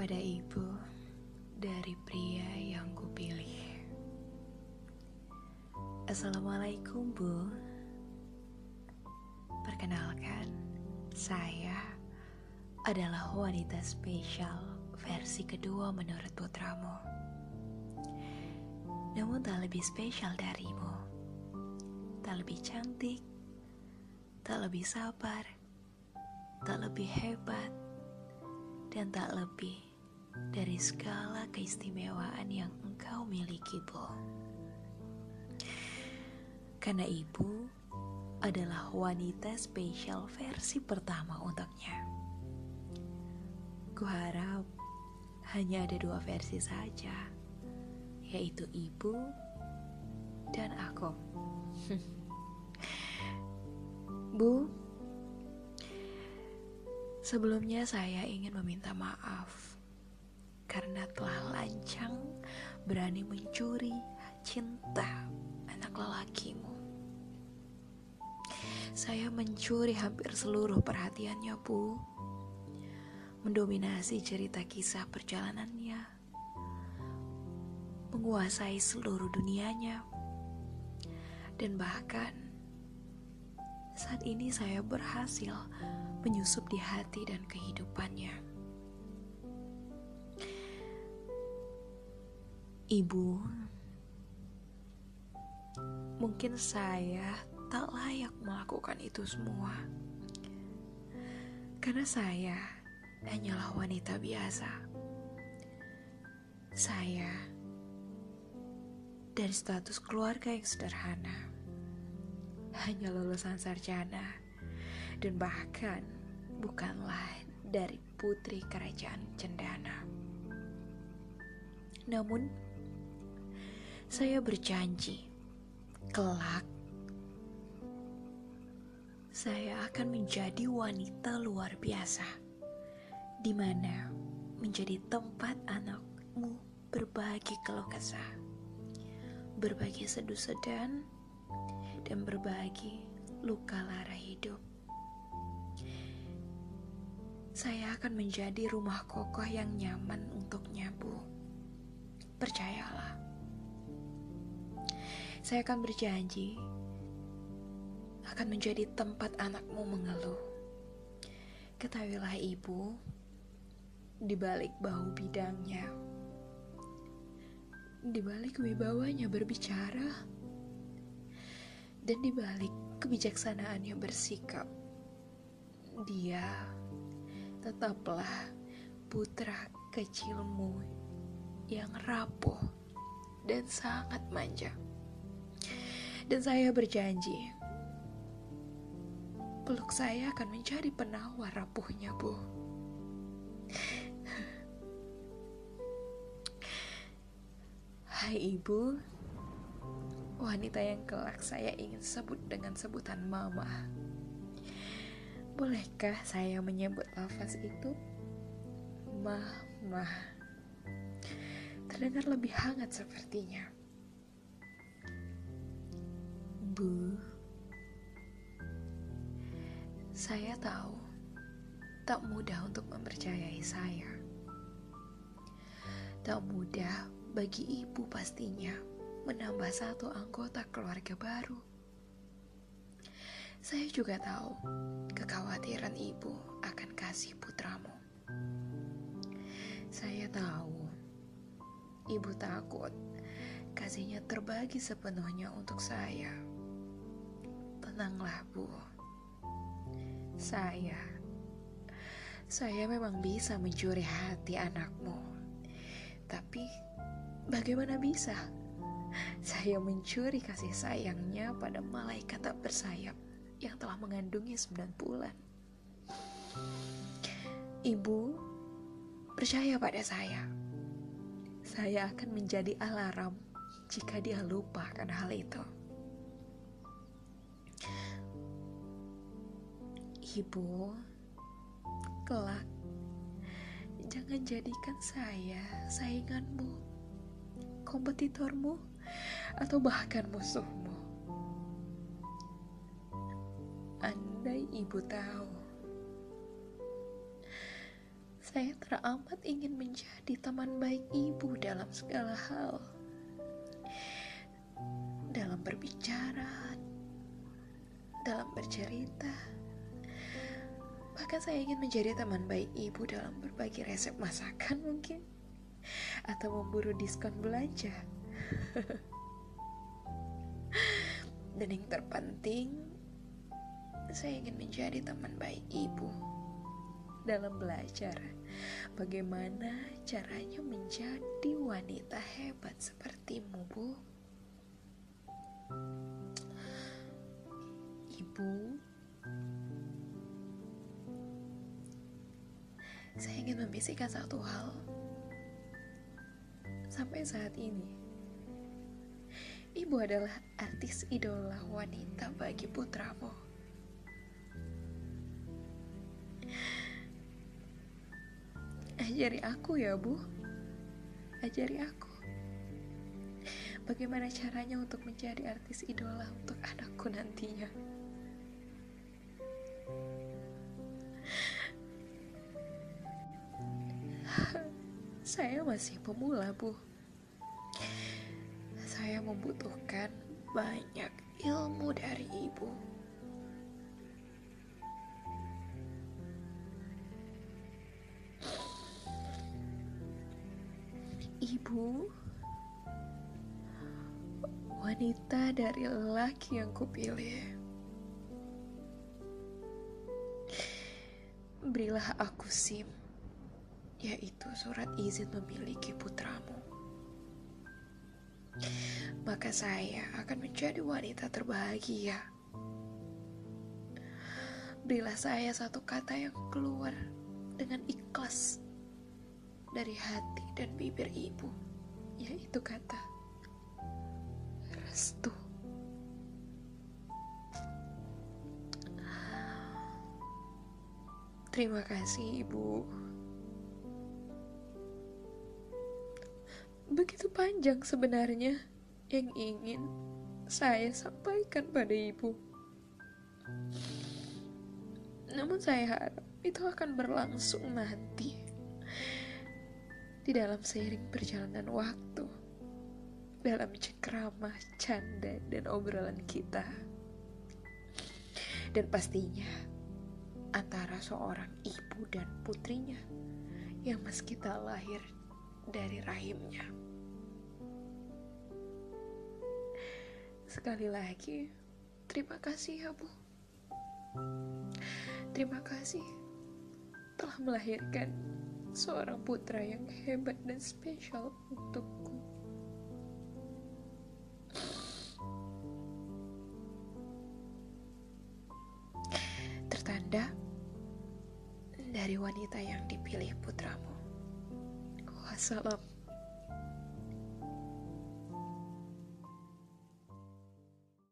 kepada ibu dari pria yang kupilih. Assalamualaikum, Bu. Perkenalkan, saya adalah wanita spesial versi kedua menurut putramu. Namun tak lebih spesial darimu. Tak lebih cantik, tak lebih sabar, tak lebih hebat, dan tak lebih dari segala keistimewaan yang engkau miliki, Bu. Karena ibu adalah wanita spesial versi pertama untuknya. Kuharap hanya ada dua versi saja, yaitu ibu dan aku. Bu, Sebelumnya saya ingin meminta maaf karena telah lancang berani mencuri cinta anak lelakimu. Saya mencuri hampir seluruh perhatiannya, Bu. Mendominasi cerita kisah perjalanannya. Menguasai seluruh dunianya. Dan bahkan saat ini saya berhasil menyusup di hati dan kehidupannya. Ibu, mungkin saya tak layak melakukan itu semua. Karena saya hanyalah wanita biasa. Saya dari status keluarga yang sederhana. Hanya lulusan sarjana dan bahkan bukanlah dari putri kerajaan cendana. Namun, saya berjanji kelak saya akan menjadi wanita luar biasa, di mana menjadi tempat anakmu berbagi keluh kesah, berbagi seduh sedan, dan berbagi luka lara hidup. Saya akan menjadi rumah kokoh yang nyaman untuknya, Bu. Percayalah. Saya akan berjanji akan menjadi tempat anakmu mengeluh. Ketahuilah ibu, di balik bau bidangnya, di balik wibawanya berbicara, dan di balik kebijaksanaannya bersikap, dia tetaplah putra kecilmu yang rapuh dan sangat manja. Dan saya berjanji, peluk saya akan menjadi penawar rapuhnya, Bu. Hai Ibu, wanita yang kelak saya ingin sebut dengan sebutan Mama. Bolehkah saya menyebut lafaz itu? Mama. Terdengar lebih hangat sepertinya. Bu. Saya tahu tak mudah untuk mempercayai saya. Tak mudah bagi ibu pastinya menambah satu anggota keluarga baru saya juga tahu kekhawatiran ibu akan kasih putramu. Saya tahu ibu takut kasihnya terbagi sepenuhnya untuk saya. Tenanglah, Bu. Saya saya memang bisa mencuri hati anakmu. Tapi bagaimana bisa? Saya mencuri kasih sayangnya pada malaikat tak bersayap yang telah mengandungnya sembilan bulan. Ibu, percaya pada saya. Saya akan menjadi alarm jika dia lupa akan hal itu. Ibu, kelak jangan jadikan saya sainganmu, kompetitormu, atau bahkan musuhmu. Andai ibu tahu, Saya teramat ingin menjadi teman baik ibu dalam segala hal. Dalam berbicara, dalam bercerita. Bahkan saya ingin menjadi teman baik ibu dalam berbagi resep masakan mungkin. Atau memburu diskon belanja. Dan yang terpenting, saya ingin menjadi teman baik ibu dalam belajar bagaimana caranya menjadi wanita hebat sepertimu, Bu. Ibu, saya ingin membisikkan satu hal. Sampai saat ini, ibu adalah artis idola wanita bagi putramu. Ajari aku ya, Bu. Ajari aku. Bagaimana caranya untuk menjadi artis idola untuk anakku nantinya. Saya masih pemula, Bu. Saya membutuhkan banyak ilmu dari ibu. ibu, wanita dari lelaki yang kupilih. Berilah aku SIM, yaitu surat izin memiliki putramu. Maka saya akan menjadi wanita terbahagia. Berilah saya satu kata yang keluar dengan ikhlas dari hati dan bibir ibu, yaitu kata restu. Terima kasih, Ibu. Begitu panjang sebenarnya yang ingin saya sampaikan pada Ibu. Namun saya harap itu akan berlangsung nanti di dalam seiring perjalanan waktu, dalam cengkrama, canda, dan obrolan kita. Dan pastinya antara seorang ibu dan putrinya yang meski tak lahir dari rahimnya. Sekali lagi, terima kasih ya Bu. Terima kasih telah melahirkan seorang putra yang hebat dan spesial untukku. Tertanda dari wanita yang dipilih putramu. Wassalam.